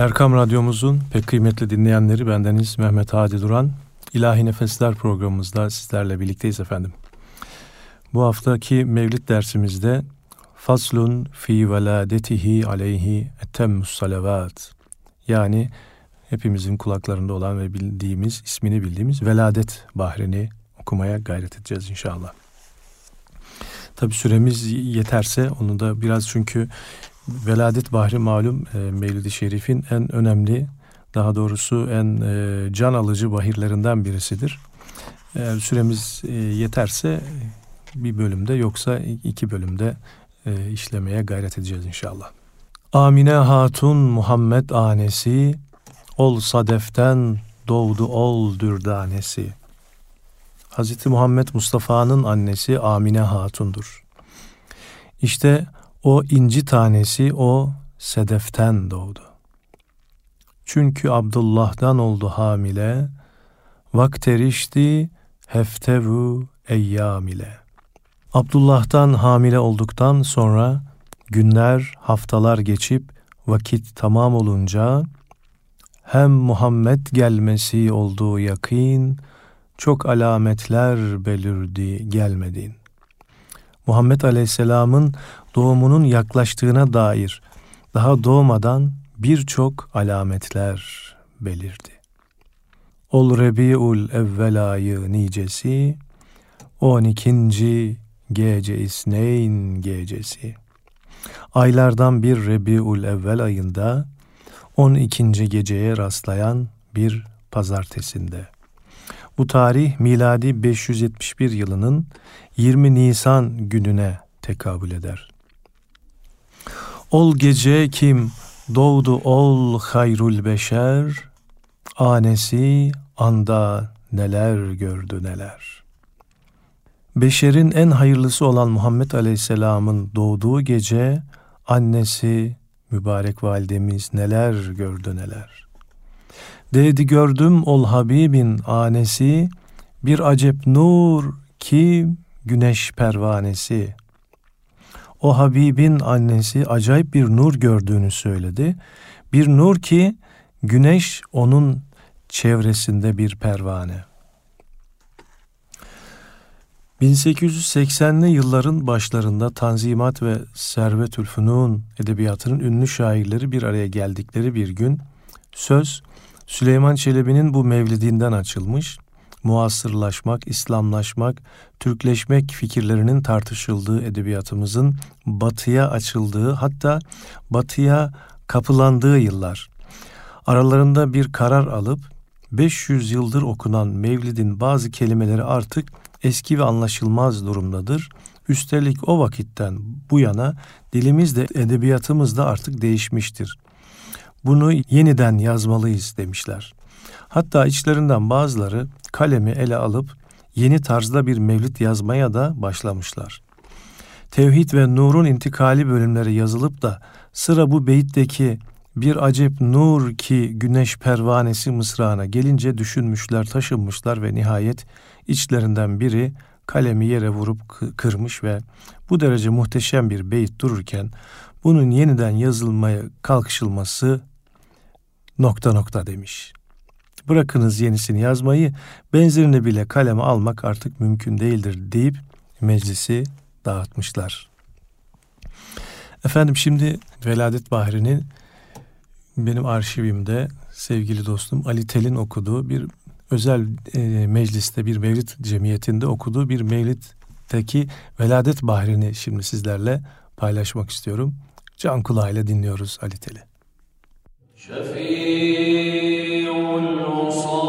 Erkam Radyomuzun pek kıymetli dinleyenleri bendeniz Mehmet Hadi Duran. İlahi Nefesler programımızda sizlerle birlikteyiz efendim. Bu haftaki Mevlid dersimizde Faslun fi veladetihi aleyhi etemmus salavat. Yani hepimizin kulaklarında olan ve bildiğimiz, ismini bildiğimiz veladet bahrini okumaya gayret edeceğiz inşallah. Tabi süremiz yeterse onu da biraz çünkü veladet bahri malum e, Mevlid-i Şerif'in en önemli daha doğrusu en e, can alıcı bahirlerinden birisidir. Eğer süremiz e, yeterse bir bölümde yoksa iki bölümde e, işlemeye gayret edeceğiz inşallah. Amine Hatun Muhammed anesi, ol sadeften doğdu ol dürdanesi. Hz. Muhammed Mustafa'nın annesi Amine Hatun'dur. İşte o inci tanesi o sedeften doğdu. Çünkü Abdullah'dan oldu hamile, vakterişti heftevu eyyam ile. Abdullah'tan hamile olduktan sonra günler, haftalar geçip vakit tamam olunca hem Muhammed gelmesi olduğu yakin, çok alametler belirdi gelmedin. Muhammed Aleyhisselam'ın doğumunun yaklaştığına dair daha doğmadan birçok alametler belirdi. Ol Rebiul evvel ayı nicesi, 12. gece İsneyn gecesi. Aylardan bir Rebiul evvel ayında 12. geceye rastlayan bir pazartesinde. Bu tarih miladi 571 yılının 20 Nisan gününe tekabül eder. Ol gece kim doğdu ol hayrul beşer, anesi anda neler gördü neler. Beşerin en hayırlısı olan Muhammed Aleyhisselam'ın doğduğu gece annesi mübarek validemiz neler gördü neler. Dedi gördüm ol Habibin anesi bir acep nur ki güneş pervanesi. O Habibin annesi acayip bir nur gördüğünü söyledi. Bir nur ki güneş onun çevresinde bir pervane. 1880'li yılların başlarında Tanzimat ve Servetül Fünun edebiyatının ünlü şairleri bir araya geldikleri bir gün söz Süleyman Çelebi'nin bu mevlidinden açılmış, muasırlaşmak, İslamlaşmak, Türkleşmek fikirlerinin tartışıldığı edebiyatımızın batıya açıldığı hatta batıya kapılandığı yıllar. Aralarında bir karar alıp 500 yıldır okunan Mevlid'in bazı kelimeleri artık eski ve anlaşılmaz durumdadır. Üstelik o vakitten bu yana dilimiz de edebiyatımız da artık değişmiştir. Bunu yeniden yazmalıyız demişler. Hatta içlerinden bazıları kalemi ele alıp yeni tarzda bir mevlid yazmaya da başlamışlar. Tevhid ve Nur'un intikali bölümleri yazılıp da sıra bu beyitteki bir acep nur ki güneş pervanesi mısrağına gelince düşünmüşler, taşınmışlar ve nihayet içlerinden biri kalemi yere vurup kırmış ve bu derece muhteşem bir beyit dururken bunun yeniden yazılmaya kalkışılması nokta nokta demiş. Bırakınız yenisini yazmayı, benzerini bile kaleme almak artık mümkün değildir deyip meclisi dağıtmışlar. Efendim şimdi Veladet Bahri'nin benim arşivimde sevgili dostum Ali Tel'in okuduğu bir özel e, mecliste bir mevlid cemiyetinde okuduğu bir mevlitteki Veladet Bahri'ni şimdi sizlerle paylaşmak istiyorum. Can kulağıyla dinliyoruz Ali Tel'i. Şefi'ul الرسل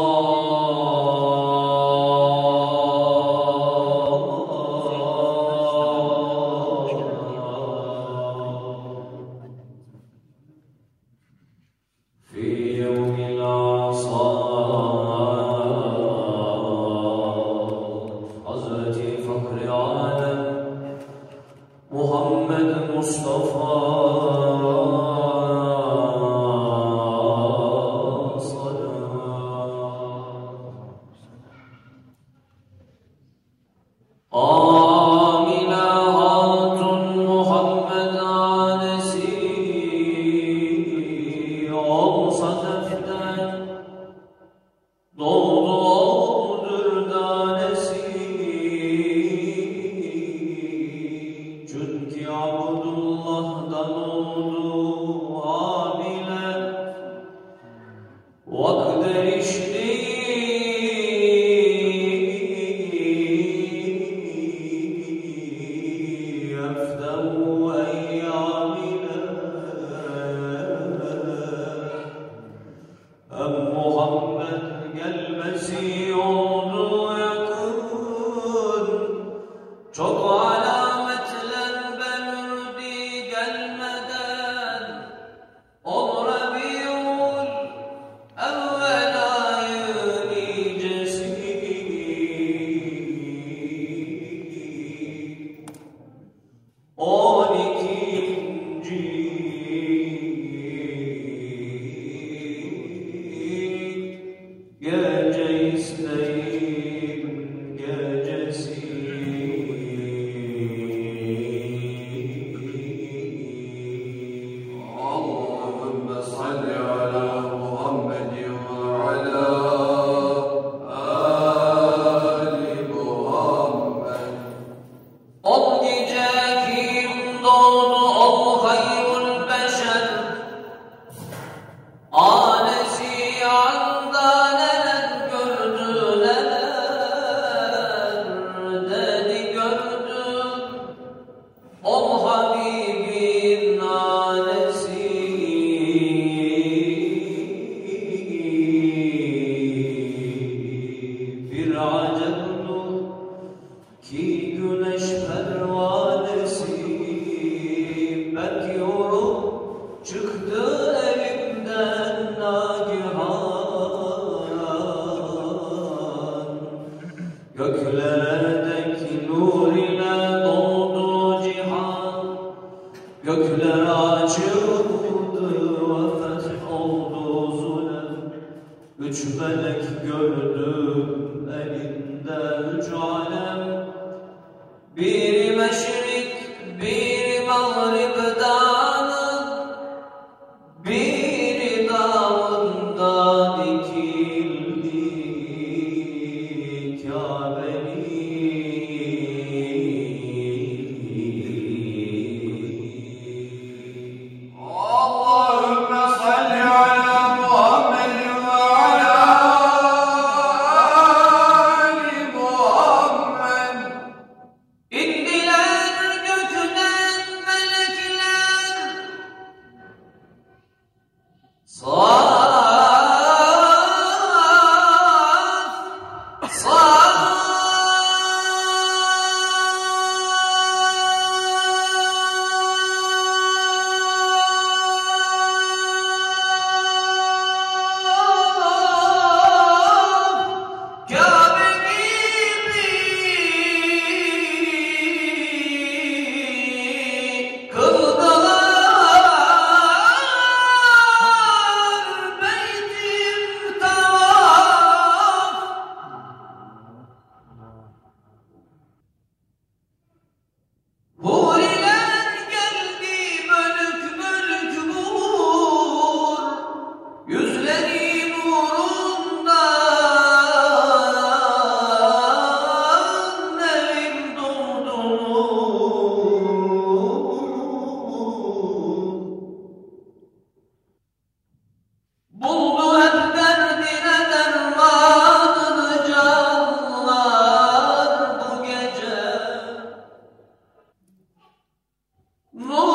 Krishna. more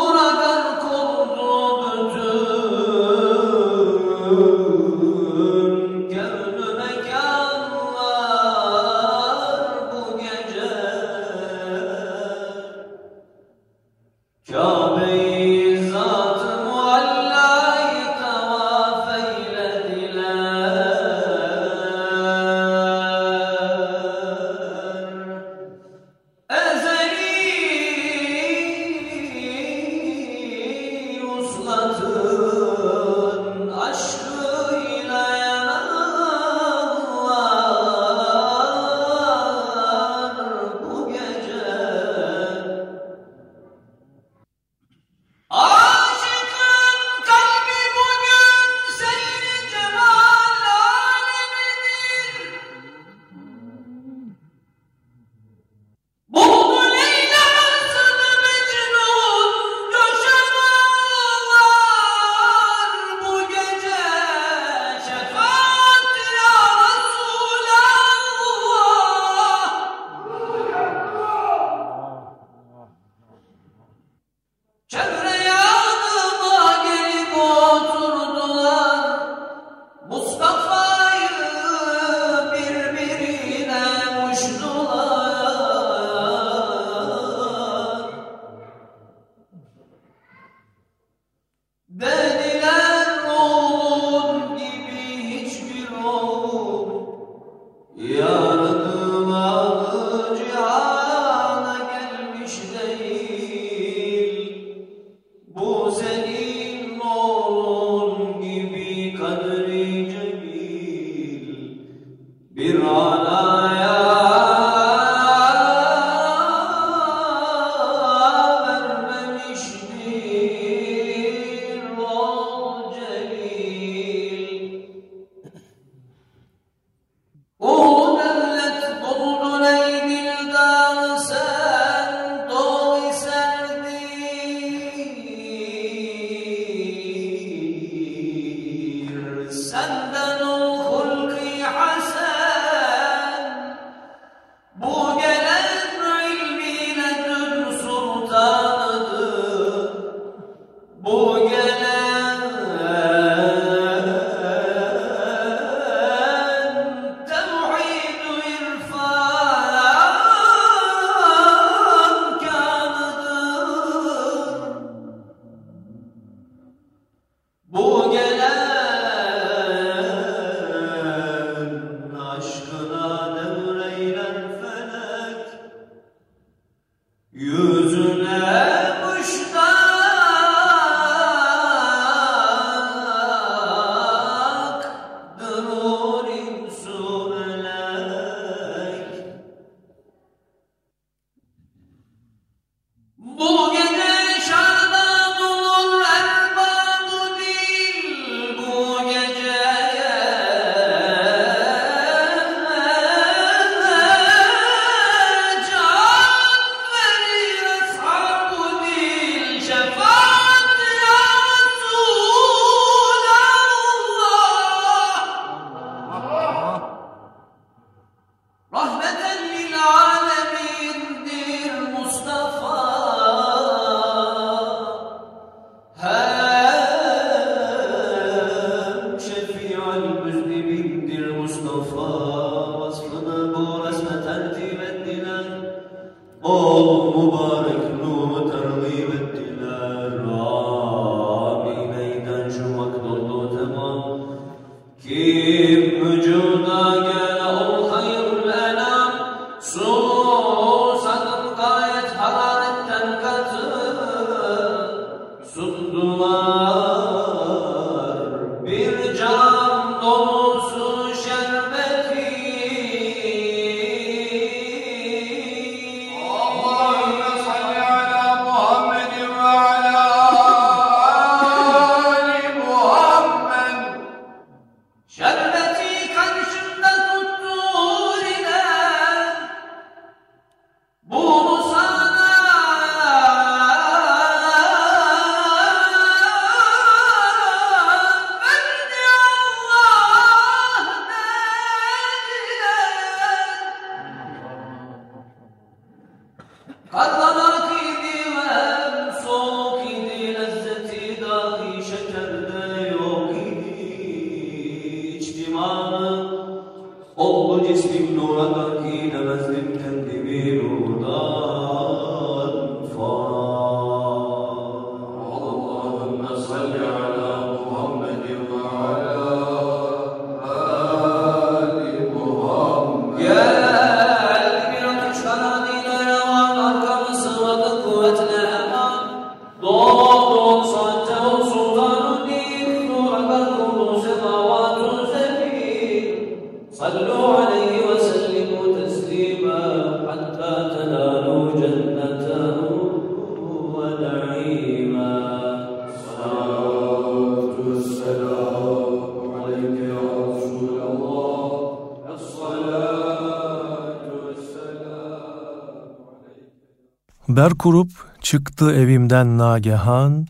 kurup çıktı evimden nagehan,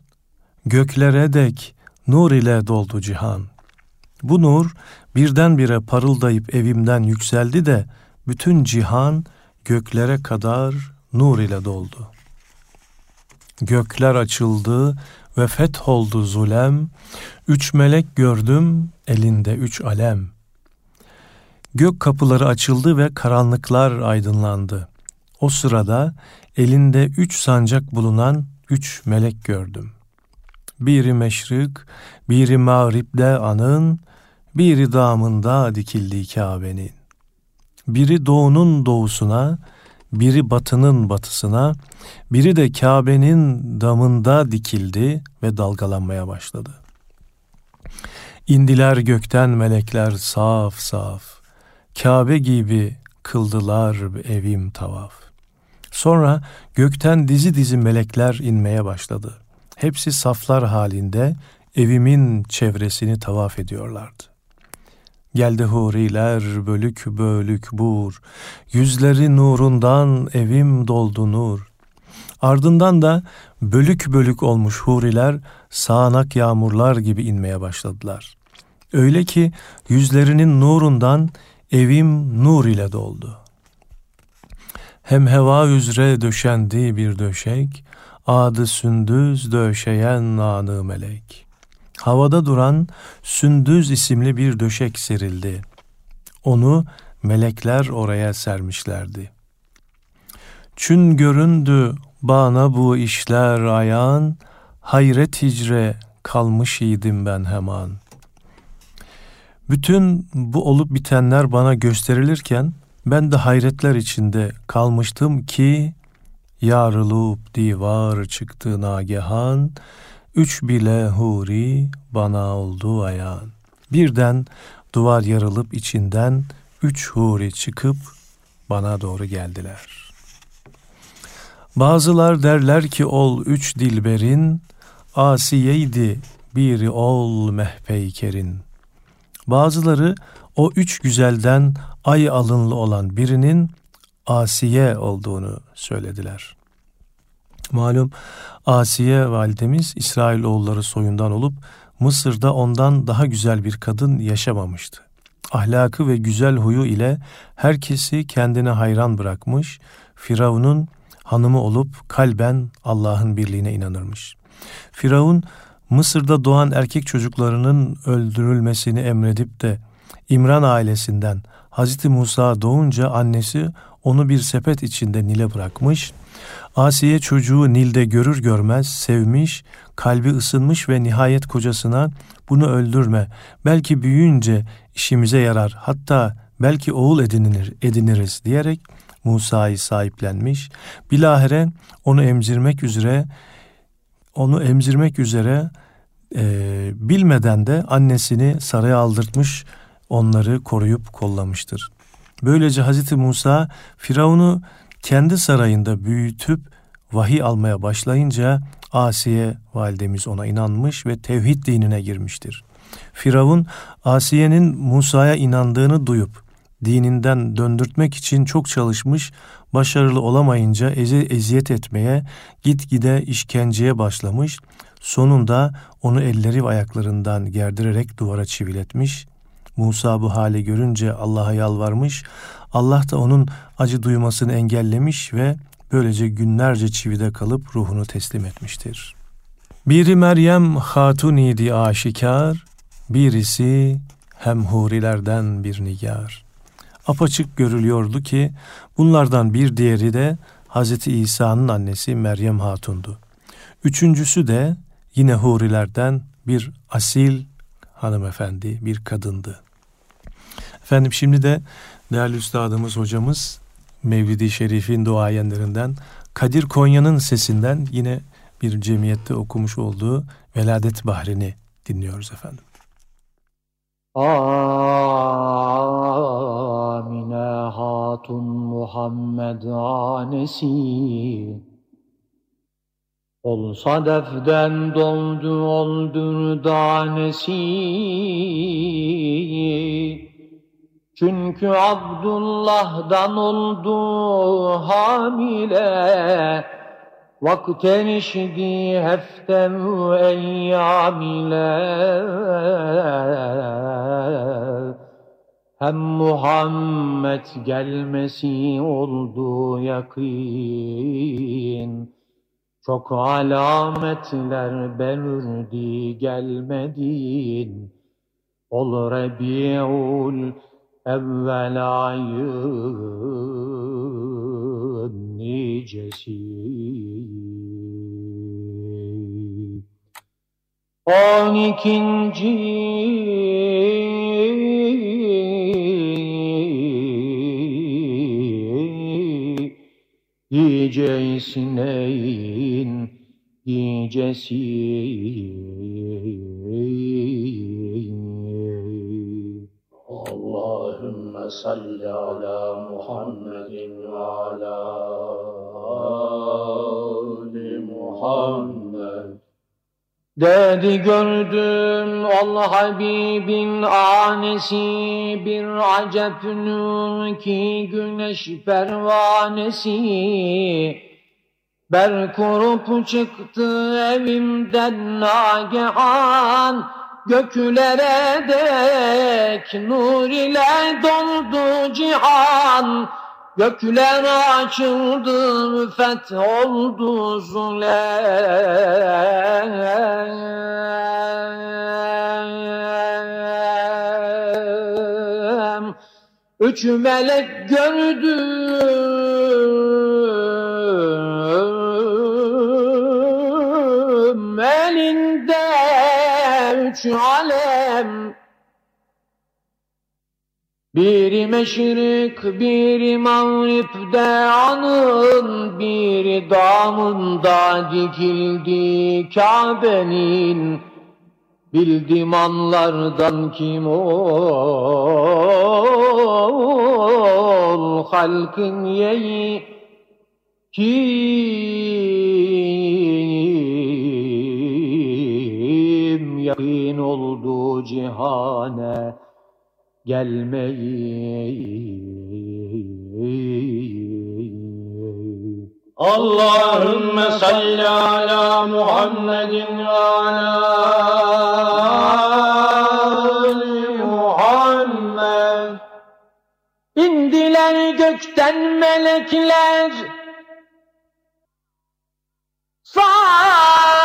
göklere dek nur ile doldu cihan. Bu nur birdenbire parıldayıp evimden yükseldi de bütün cihan göklere kadar nur ile doldu. Gökler açıldı ve fetholdu zulem, üç melek gördüm elinde üç alem. Gök kapıları açıldı ve karanlıklar aydınlandı. O sırada elinde üç sancak bulunan üç melek gördüm. Biri meşrik, biri mağripte anın, biri damında dikildi Kabe'nin. Biri doğunun doğusuna, biri batının batısına, biri de Kabe'nin damında dikildi ve dalgalanmaya başladı. İndiler gökten melekler saf saf, Kabe gibi kıldılar evim tavaf. Sonra gökten dizi dizi melekler inmeye başladı. Hepsi saflar halinde evimin çevresini tavaf ediyorlardı. Geldi huriler bölük bölük bur, yüzleri nurundan evim doldu nur. Ardından da bölük bölük olmuş huriler sağanak yağmurlar gibi inmeye başladılar. Öyle ki yüzlerinin nurundan evim nur ile doldu. Hem heva üzere döşendi bir döşek, adı sündüz döşeyen nanı melek. Havada duran sündüz isimli bir döşek serildi. Onu melekler oraya sermişlerdi. Çün göründü bana bu işler ayağın, hayret hicre kalmış idim ben hemen. Bütün bu olup bitenler bana gösterilirken ben de hayretler içinde kalmıştım ki yarılıp divar çıktı nagehan, üç bile huri bana oldu ayan. Birden duvar yarılıp içinden üç huri çıkıp bana doğru geldiler. Bazılar derler ki ol üç dilberin, asiyeydi biri ol mehpeykerin. Bazıları o üç güzelden ay alınlı olan birinin Asiye olduğunu söylediler. Malum Asiye validemiz İsrailoğulları soyundan olup Mısır'da ondan daha güzel bir kadın yaşamamıştı. Ahlakı ve güzel huyu ile herkesi kendine hayran bırakmış, Firavun'un hanımı olup kalben Allah'ın birliğine inanırmış. Firavun Mısır'da doğan erkek çocuklarının öldürülmesini emredip de İmran ailesinden Hazreti Musa doğunca annesi onu bir sepet içinde Nil'e bırakmış. Asiye çocuğu Nil'de görür görmez sevmiş, kalbi ısınmış ve nihayet kocasına bunu öldürme, belki büyüyünce işimize yarar, hatta belki oğul edinilir, ediniriz diyerek Musa'yı sahiplenmiş. Bilahere onu emzirmek üzere onu emzirmek üzere e, bilmeden de annesini saraya aldırtmış, onları koruyup kollamıştır. Böylece Hazreti Musa Firavun'u kendi sarayında büyütüp vahiy almaya başlayınca Asiye validemiz ona inanmış ve tevhid dinine girmiştir. Firavun Asiye'nin Musa'ya inandığını duyup dininden döndürtmek için çok çalışmış, başarılı olamayınca eze, eziyet etmeye, gitgide işkenceye başlamış, sonunda onu elleri ve ayaklarından gerdirerek duvara çiviletmiş. Musa bu hali görünce Allah'a yalvarmış, Allah da onun acı duymasını engellemiş ve böylece günlerce çivide kalıp ruhunu teslim etmiştir. Biri Meryem hatun idi aşikar, birisi hem hurilerden bir nigar apaçık görülüyordu ki bunlardan bir diğeri de Hz. İsa'nın annesi Meryem Hatun'du. Üçüncüsü de yine hurilerden bir asil hanımefendi, bir kadındı. Efendim şimdi de değerli üstadımız hocamız Mevlidi Şerif'in duayenlerinden Kadir Konya'nın sesinden yine bir cemiyette okumuş olduğu Veladet Bahri'ni dinliyoruz efendim. Amine Hatun Muhammed anesi Olsa defden doldu oldur danesi Çünkü Abdullah'dan oldu hamile. Vakten işdi heften eyyam ile. Hem Muhammed gelmesi oldu yakin Çok alametler belirdi gelmedin. Ol Rebi'ul evvel ayın nicesi. On ikinci gecesi Allahümme ala Muhammedin ve ala Ali Muhammed Dedi gördüm ol Habibin anesi bir acep nur ki güneş pervanesi. Ber kurup çıktı evimden nagehan Göklere dek nur ile doldu cihan Gökler açıldı, feth oldu zulem. Üç melek gördüm, elinde üç alem. Biri meşrik, biri mağripte anın, biri damında dikildi Kabe'nin. Bildim anlardan kim ol, halkın yeyi kim oldu cihane gelmeyi. Allahümme salli ala Muhammedin ve ala Muhammed. İndiler gökten melekler, saf,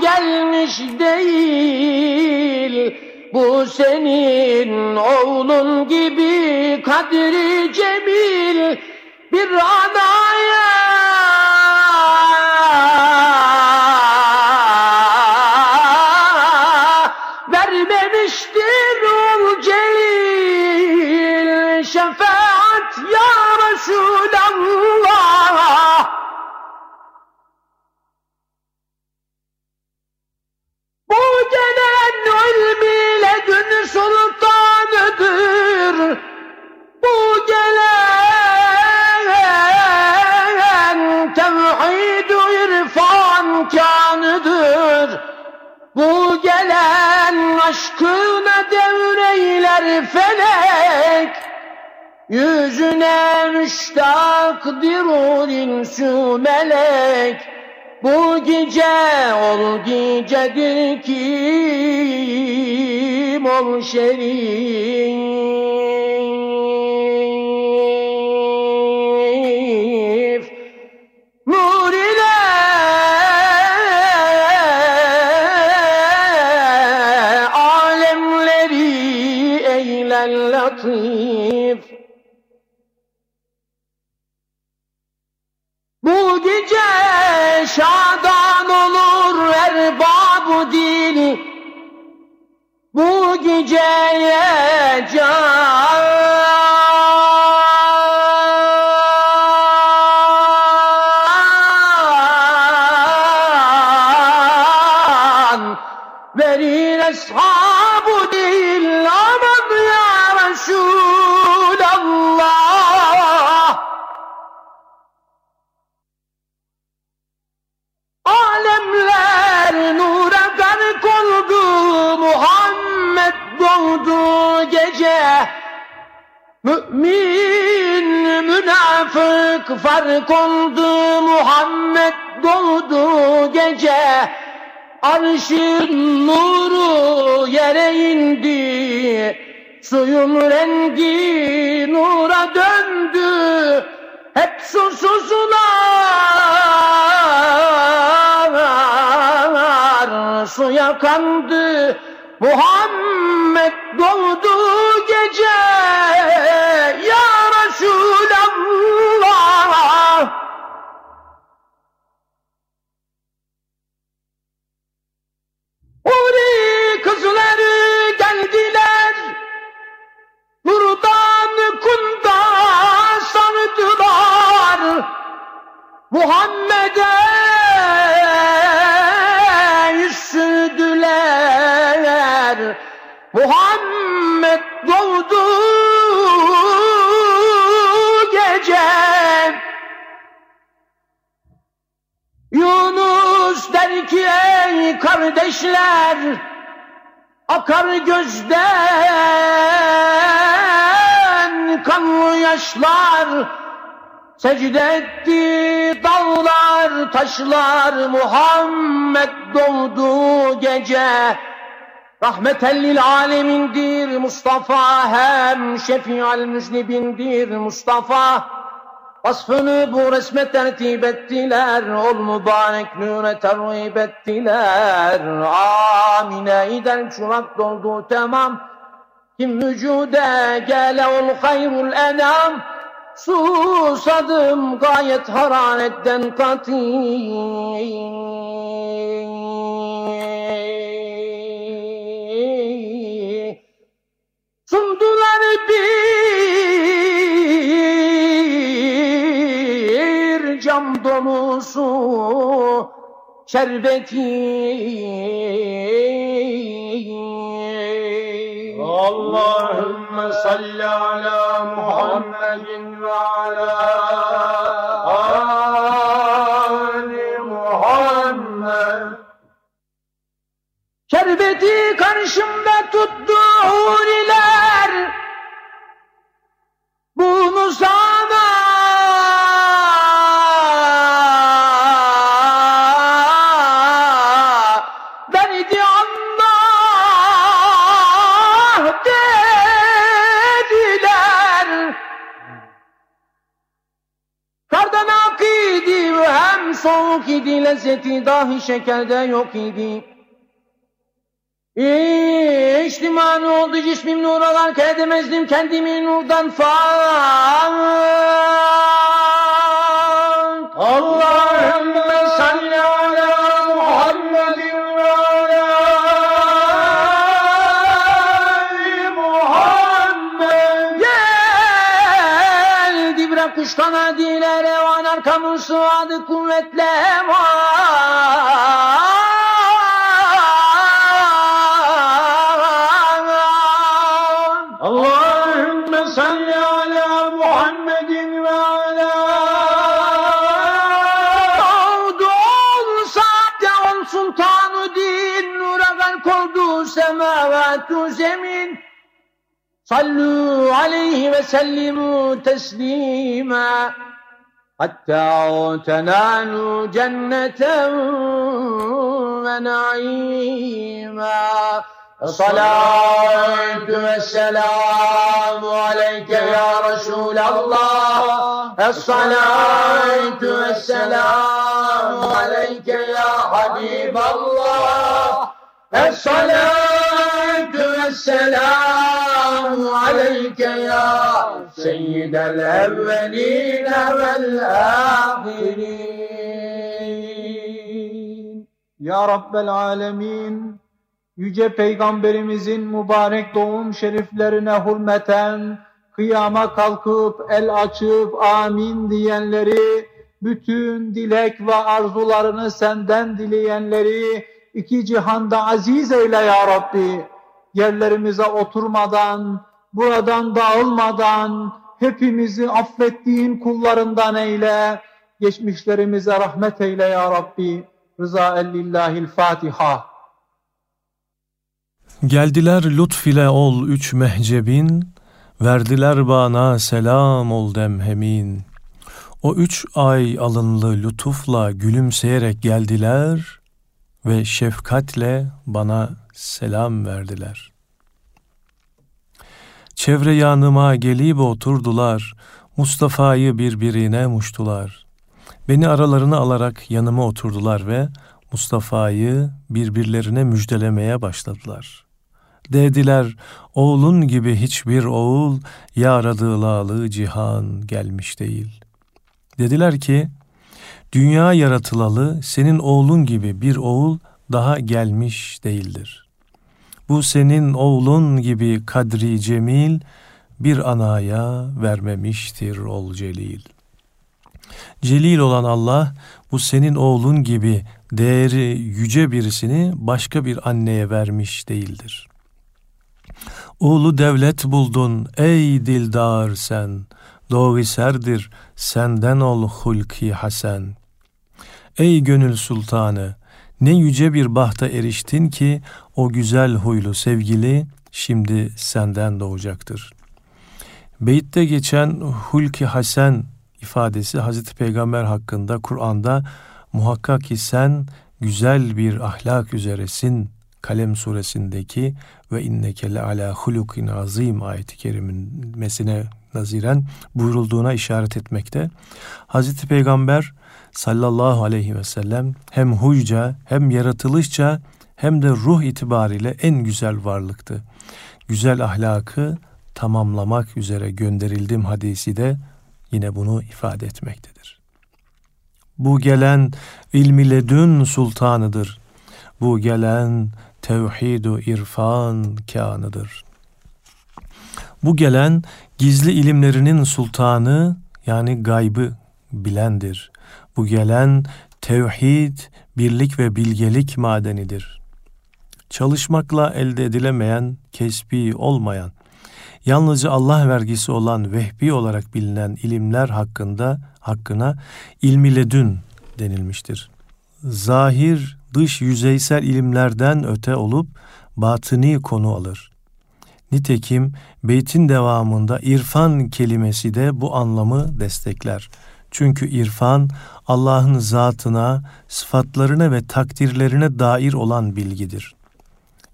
gelmiş değil. Bu senin oğlun gibi kadri cemil bir anaya felek. Yüzüne müştakdir ol insü melek. Bu gece ol gecedir kim ol şerif. Geceye can fark oldu Muhammed doğdu gece. Arşın nuru yere indi Suyun rengi nura döndü. Hep susuzlar suya kandı. Muhammed kardeşler akar gözden kanlı yaşlar. Secde etti dağlar taşlar Muhammed doğdu gece. Rahmeten lil alemindir Mustafa hem şefial müznibindir Mustafa Vasfını bu resme tertip ettiler, ol mübarek nüre terhip ettiler. Amine iden çurak doldu tamam. Kim vücude gele ol hayrul enam. Susadım gayet hararetten kati. Sundular bir dolusu şerbeti. Allahümme salli ala Muhammedin ve ala Ali Muhammed. Şerbeti karşımda tuttu huriler Bunu sana soğuk idi, lezzeti dahi şekerde yok idi. Mani oldu cismim nur alan edemezdim kendimi nurdan fark. Allahümme gark oldu semavatü zemin. Sallu aleyhi ve sellimu teslima Hatta tenalu cenneten ve naima الصلاة والسلام عليك يا رسول الله الصلاة والسلام عليك يا حبيب الله الصلاة والسلام عليك يا سيد الأولين والآخرين Ya Rabbel Alemin, Yüce Peygamberimizin mübarek doğum şeriflerine hürmeten, kıyama kalkıp el açıp amin diyenleri, bütün dilek ve arzularını senden dileyenleri, iki cihanda aziz eyle ya Rabbi. Yerlerimize oturmadan, buradan dağılmadan, hepimizi affettiğin kullarından eyle, geçmişlerimize rahmet eyle ya Rabbi. Rıza ellillahil Fatiha. Geldiler lütf ile ol üç mehcebin, verdiler bana selam ol demhemin. O üç ay alınlı lütufla gülümseyerek geldiler ve şefkatle bana selam verdiler. Çevre yanıma gelip oturdular, Mustafa'yı birbirine muştular. Beni aralarına alarak yanıma oturdular ve Mustafa'yı birbirlerine müjdelemeye başladılar. Dediler, oğlun gibi hiçbir oğul yaradılalı cihan gelmiş değil. Dediler ki, dünya yaratılalı senin oğlun gibi bir oğul daha gelmiş değildir. Bu senin oğlun gibi kadri cemil bir anaya vermemiştir ol celil. Celil olan Allah bu senin oğlun gibi değeri yüce birisini başka bir anneye vermiş değildir. Oğlu devlet buldun ey dildar sen, doğru serdir senden ol hulki hasen. Ey gönül sultanı, ne yüce bir bahta eriştin ki o güzel huylu sevgili şimdi senden doğacaktır. Beyit'te geçen hulki hasen ifadesi Hazreti Peygamber hakkında Kur'an'da muhakkak ki sen güzel bir ahlak üzeresin Kalem suresindeki ve inneke le ala hulukin azim ayeti kerimesine naziren buyurulduğuna işaret etmekte. Hazreti Peygamber sallallahu aleyhi ve sellem hem huyca hem yaratılışça hem de ruh itibariyle en güzel varlıktı. Güzel ahlakı tamamlamak üzere gönderildim hadisi de yine bunu ifade etmektedir. Bu gelen ilmi ledün sultanıdır. Bu gelen tevhidu irfan kanıdır. Bu gelen gizli ilimlerinin sultanı yani gaybı bilendir. Bu gelen tevhid, birlik ve bilgelik madenidir. Çalışmakla elde edilemeyen, kesbi olmayan, yalnızca Allah vergisi olan vehbi olarak bilinen ilimler hakkında hakkına ilmi ledün denilmiştir. Zahir, dış yüzeysel ilimlerden öte olup batıni konu alır. Nitekim beytin devamında irfan kelimesi de bu anlamı destekler. Çünkü irfan Allah'ın zatına, sıfatlarına ve takdirlerine dair olan bilgidir.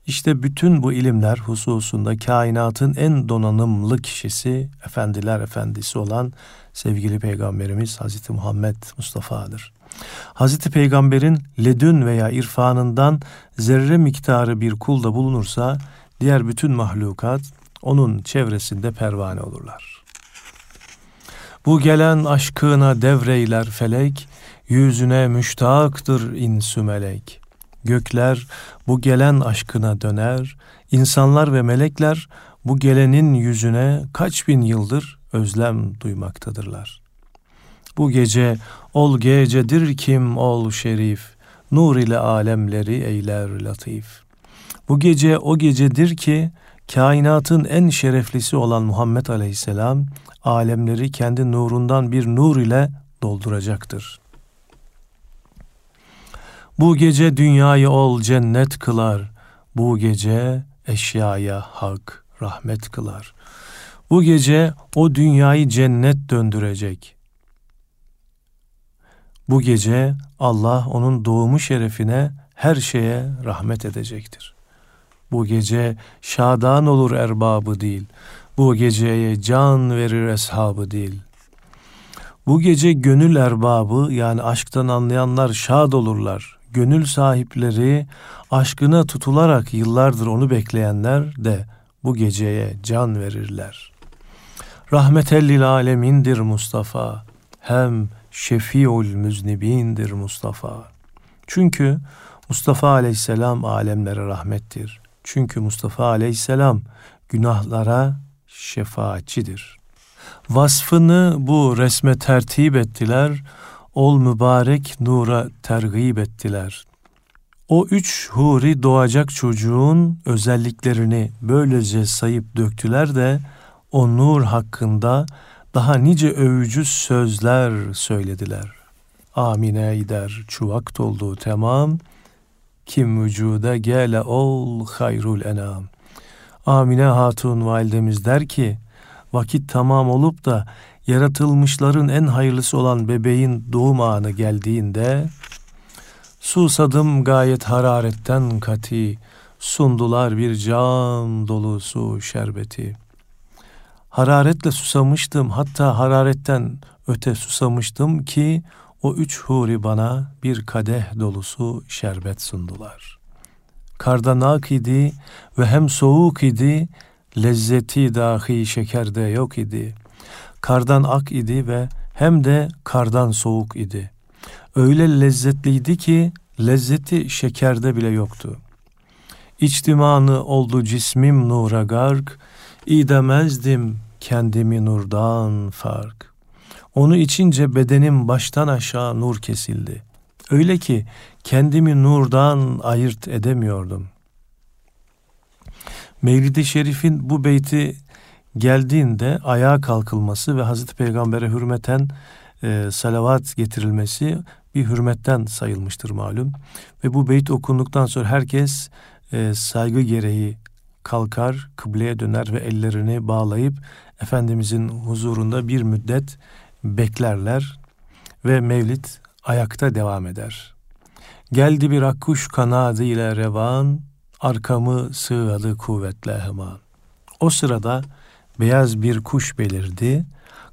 İşte bütün bu ilimler hususunda kainatın en donanımlı kişisi, efendiler efendisi olan sevgili peygamberimiz Hazreti Muhammed Mustafa'dır. Hazreti Peygamber'in ledün veya irfanından zerre miktarı bir kulda bulunursa diğer bütün mahlukat onun çevresinde pervane olurlar. Bu gelen aşkına devreyler felek, yüzüne müştaktır insü melek. Gökler bu gelen aşkına döner, insanlar ve melekler bu gelenin yüzüne kaç bin yıldır özlem duymaktadırlar. Bu gece ol gecedir kim ol şerif, nur ile alemleri eyler latif. Bu gece o gecedir ki kainatın en şereflisi olan Muhammed Aleyhisselam alemleri kendi nurundan bir nur ile dolduracaktır. Bu gece dünyayı ol cennet kılar. Bu gece eşyaya hak rahmet kılar. Bu gece o dünyayı cennet döndürecek. Bu gece Allah onun doğumu şerefine her şeye rahmet edecektir. Bu gece şadan olur erbabı değil. Bu geceye can verir eshabı değil. Bu gece gönül erbabı yani aşktan anlayanlar şad olurlar. Gönül sahipleri aşkına tutularak yıllardır onu bekleyenler de bu geceye can verirler. Rahmetellil alemindir Mustafa. Hem şefiul müznibindir Mustafa. Çünkü Mustafa aleyhisselam alemlere rahmettir. Çünkü Mustafa aleyhisselam günahlara şefaatçidir. Vasfını bu resme tertip ettiler, ol mübarek nura tergib ettiler. O üç huri doğacak çocuğun özelliklerini böylece sayıp döktüler de o nur hakkında daha nice övücü sözler söylediler. Amine gider çuvak doldu tamam, kim vücuda gele ol hayrul enam. Amine Hatun validemiz der ki, vakit tamam olup da yaratılmışların en hayırlısı olan bebeğin doğum anı geldiğinde, susadım gayet hararetten kati, sundular bir cam dolusu şerbeti. Hararetle susamıştım, hatta hararetten öte susamıştım ki, o üç huri bana bir kadeh dolusu şerbet sundular. Kardan ak idi ve hem soğuk idi, lezzeti dahi şekerde yok idi. Kardan ak idi ve hem de kardan soğuk idi. Öyle lezzetliydi ki lezzeti şekerde bile yoktu. İçtimanı oldu cismim nura gark, idemezdim kendimi nurdan fark. Onu içince bedenim baştan aşağı nur kesildi. Öyle ki kendimi nurdan ayırt edemiyordum. Mevlid-i Şerif'in bu beyti geldiğinde ayağa kalkılması ve Hazreti Peygamber'e hürmeten e, salavat getirilmesi bir hürmetten sayılmıştır malum. Ve bu beyt okunduktan sonra herkes e, saygı gereği kalkar, kıbleye döner ve ellerini bağlayıp Efendimizin huzurunda bir müddet beklerler ve mevlid ayakta devam eder. Geldi bir akkuş kanadı ile revan, arkamı sığadı kuvvetle hemen. O sırada beyaz bir kuş belirdi,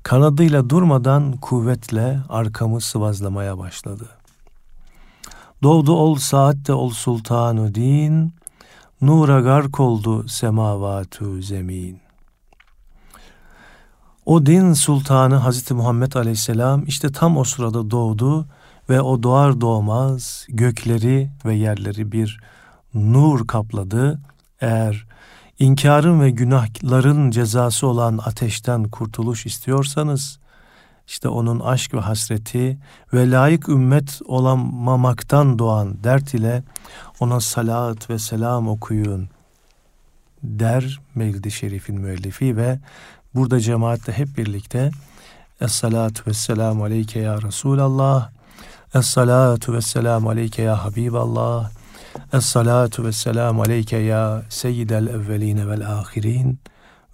kanadıyla durmadan kuvvetle arkamı sıvazlamaya başladı. Doğdu ol saatte ol sultanu din, nura gark oldu semavatu zemin. O din sultanı Hazreti Muhammed Aleyhisselam işte tam o sırada doğdu ve o doğar doğmaz gökleri ve yerleri bir nur kapladı. Eğer inkarın ve günahların cezası olan ateşten kurtuluş istiyorsanız işte onun aşk ve hasreti ve layık ümmet olamamaktan doğan dert ile ona salat ve selam okuyun der Mevlid-i Şerif'in müellifi ve burada cemaatle hep birlikte Es-salatu ve selamu aleyke ya Resulallah Es-salatu ve selamu aleyke ya Habiballah Es-salatu ve selamu aleyke ya Seyyidel evveline vel ahirin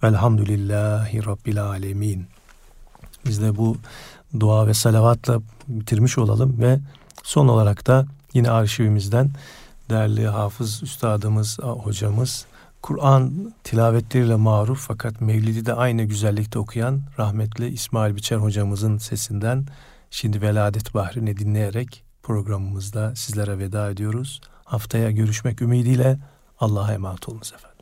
Velhamdülillahi Rabbil alemin. Biz de bu dua ve salavatla bitirmiş olalım ve son olarak da yine arşivimizden değerli hafız üstadımız, hocamız, Kur'an tilavetleriyle maruf fakat Mevlid'i de aynı güzellikte okuyan rahmetli İsmail Biçer hocamızın sesinden şimdi Veladet Bahri'ni dinleyerek programımızda sizlere veda ediyoruz. Haftaya görüşmek ümidiyle Allah'a emanet olunuz efendim.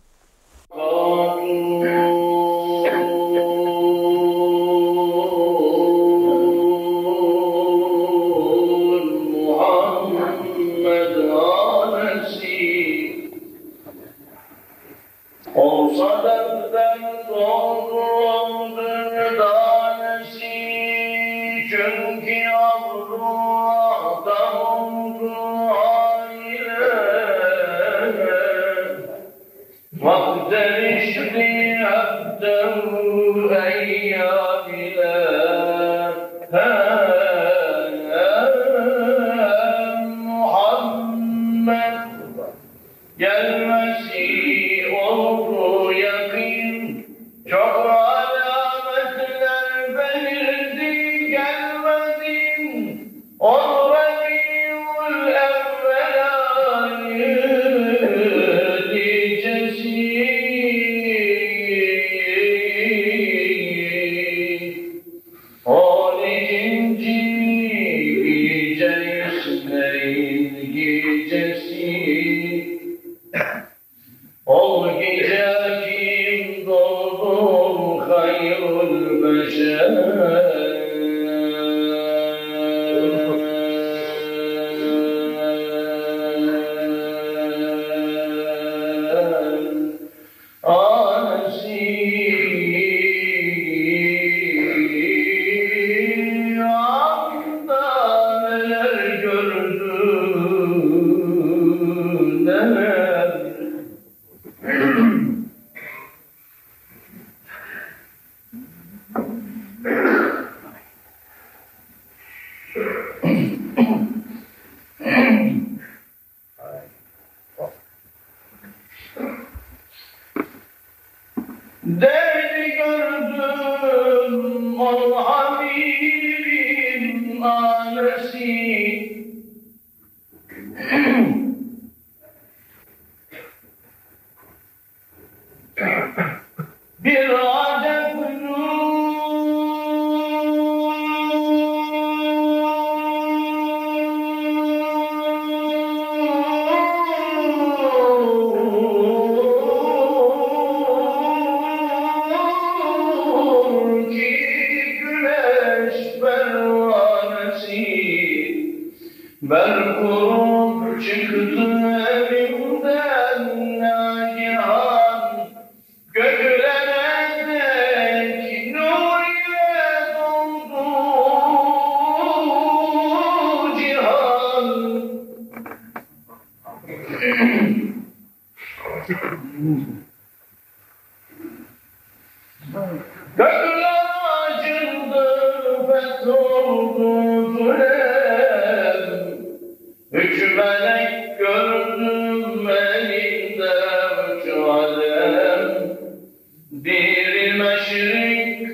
Bir maşrik,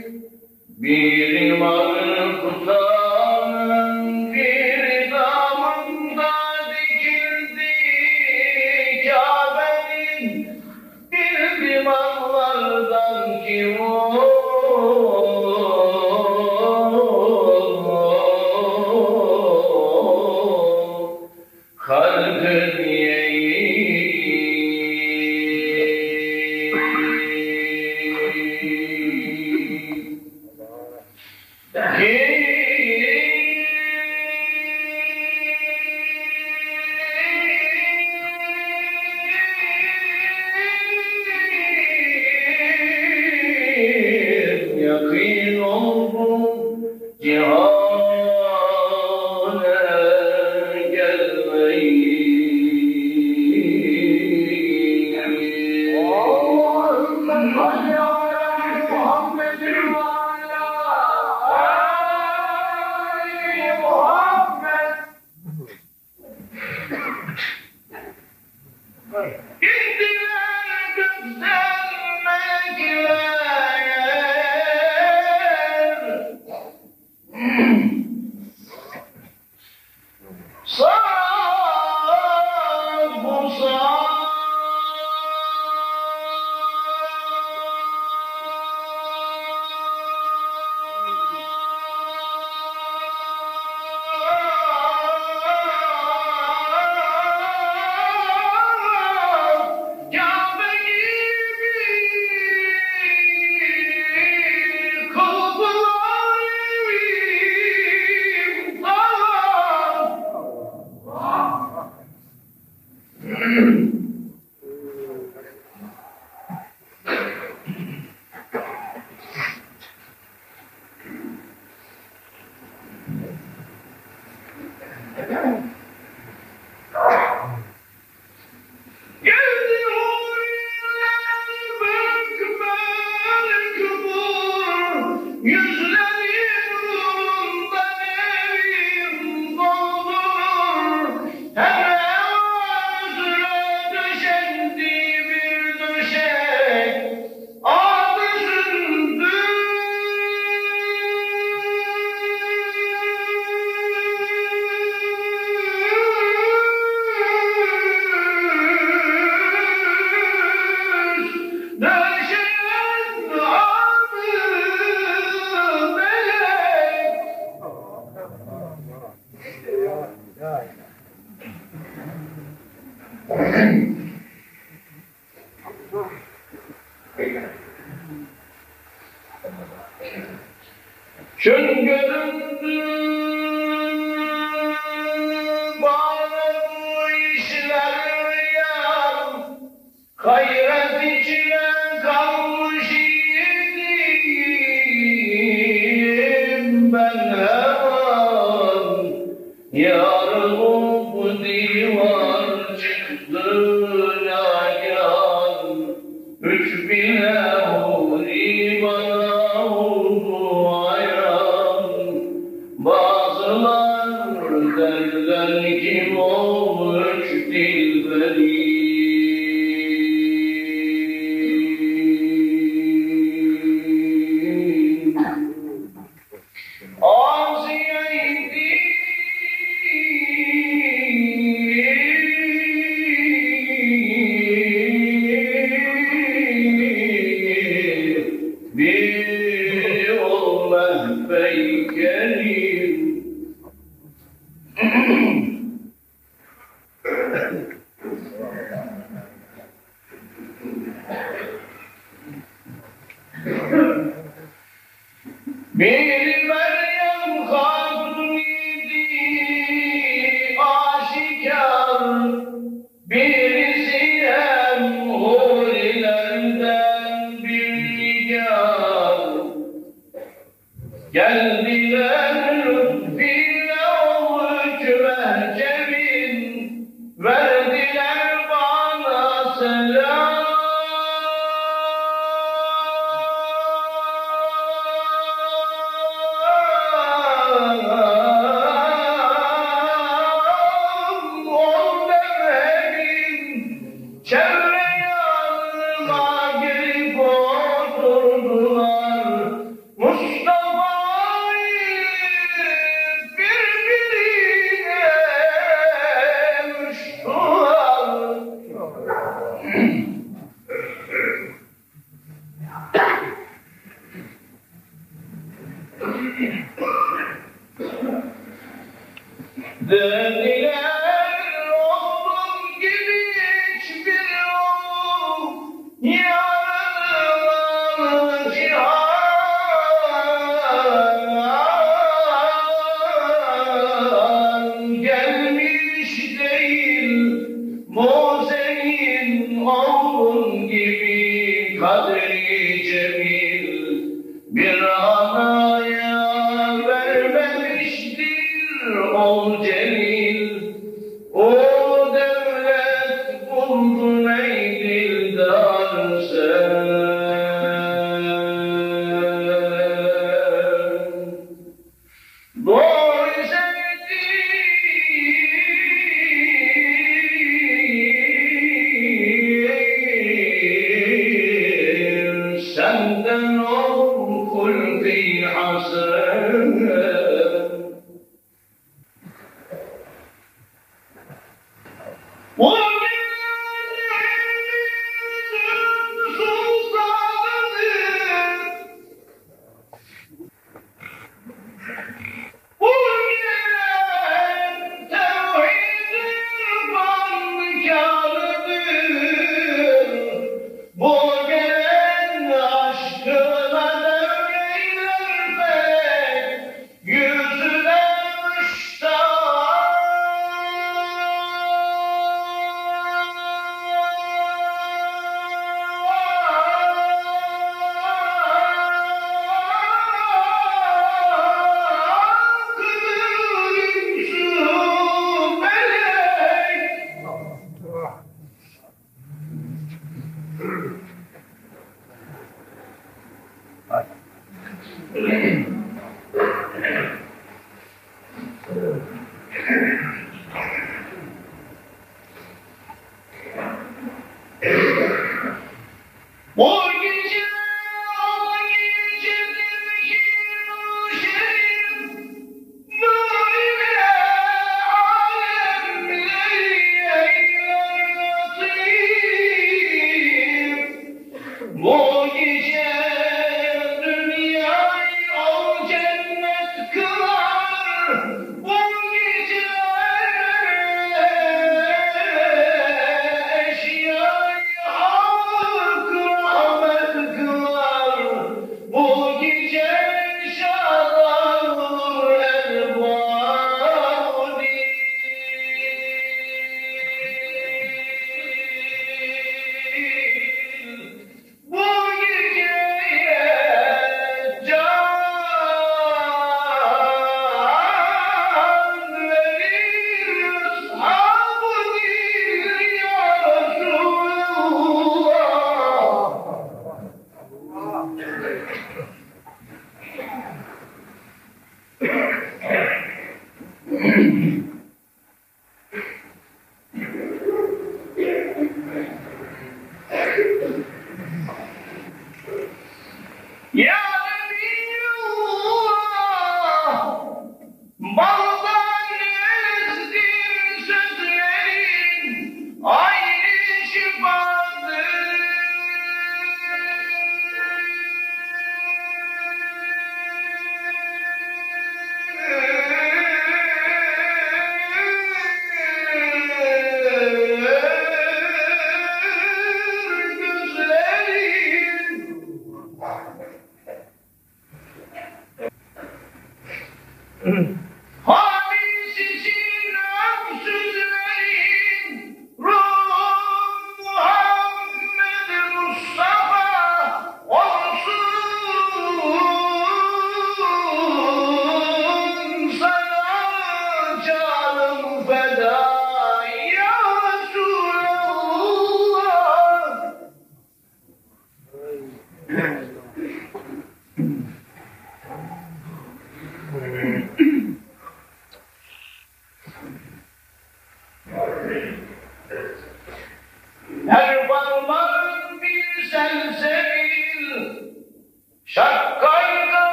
bir mağrıp kutlar.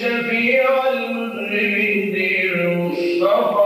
شفيع المذنبين مصطفى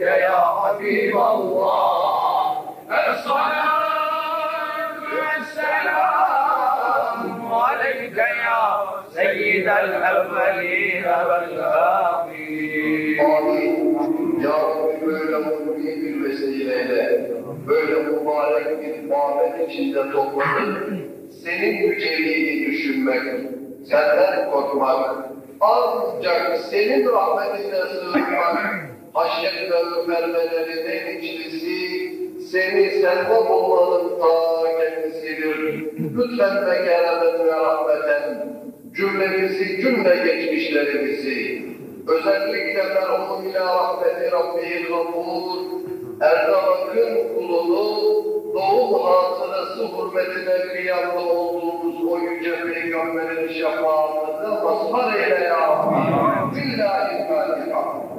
عليك يا حبيب الله الصلاة والسلام عليك يا سيد الأولين والآخرين Ya Rabbi böyle mutlu bir vesileyle, böyle mübarek bir muhabbet içinde topladın. Senin yüceliğini düşünmek, senden korkmak, ancak senin rahmetine sığınmak, aşık ve mermelerinin içlisi seni sende bulmanın ta kendisidir. Lütfen ve keramet ve rahmeten cümlemizi, cümle geçmişlerimizi, özellikle merhum ile rahmeti Rabbihil Gafur, Erdem'in kulunu doğum hatırası hürmetine kıyamda olduğumuz o yüce peygamberin şefaatine mazhar eyle ya Rabbi. Billahi Fatiha.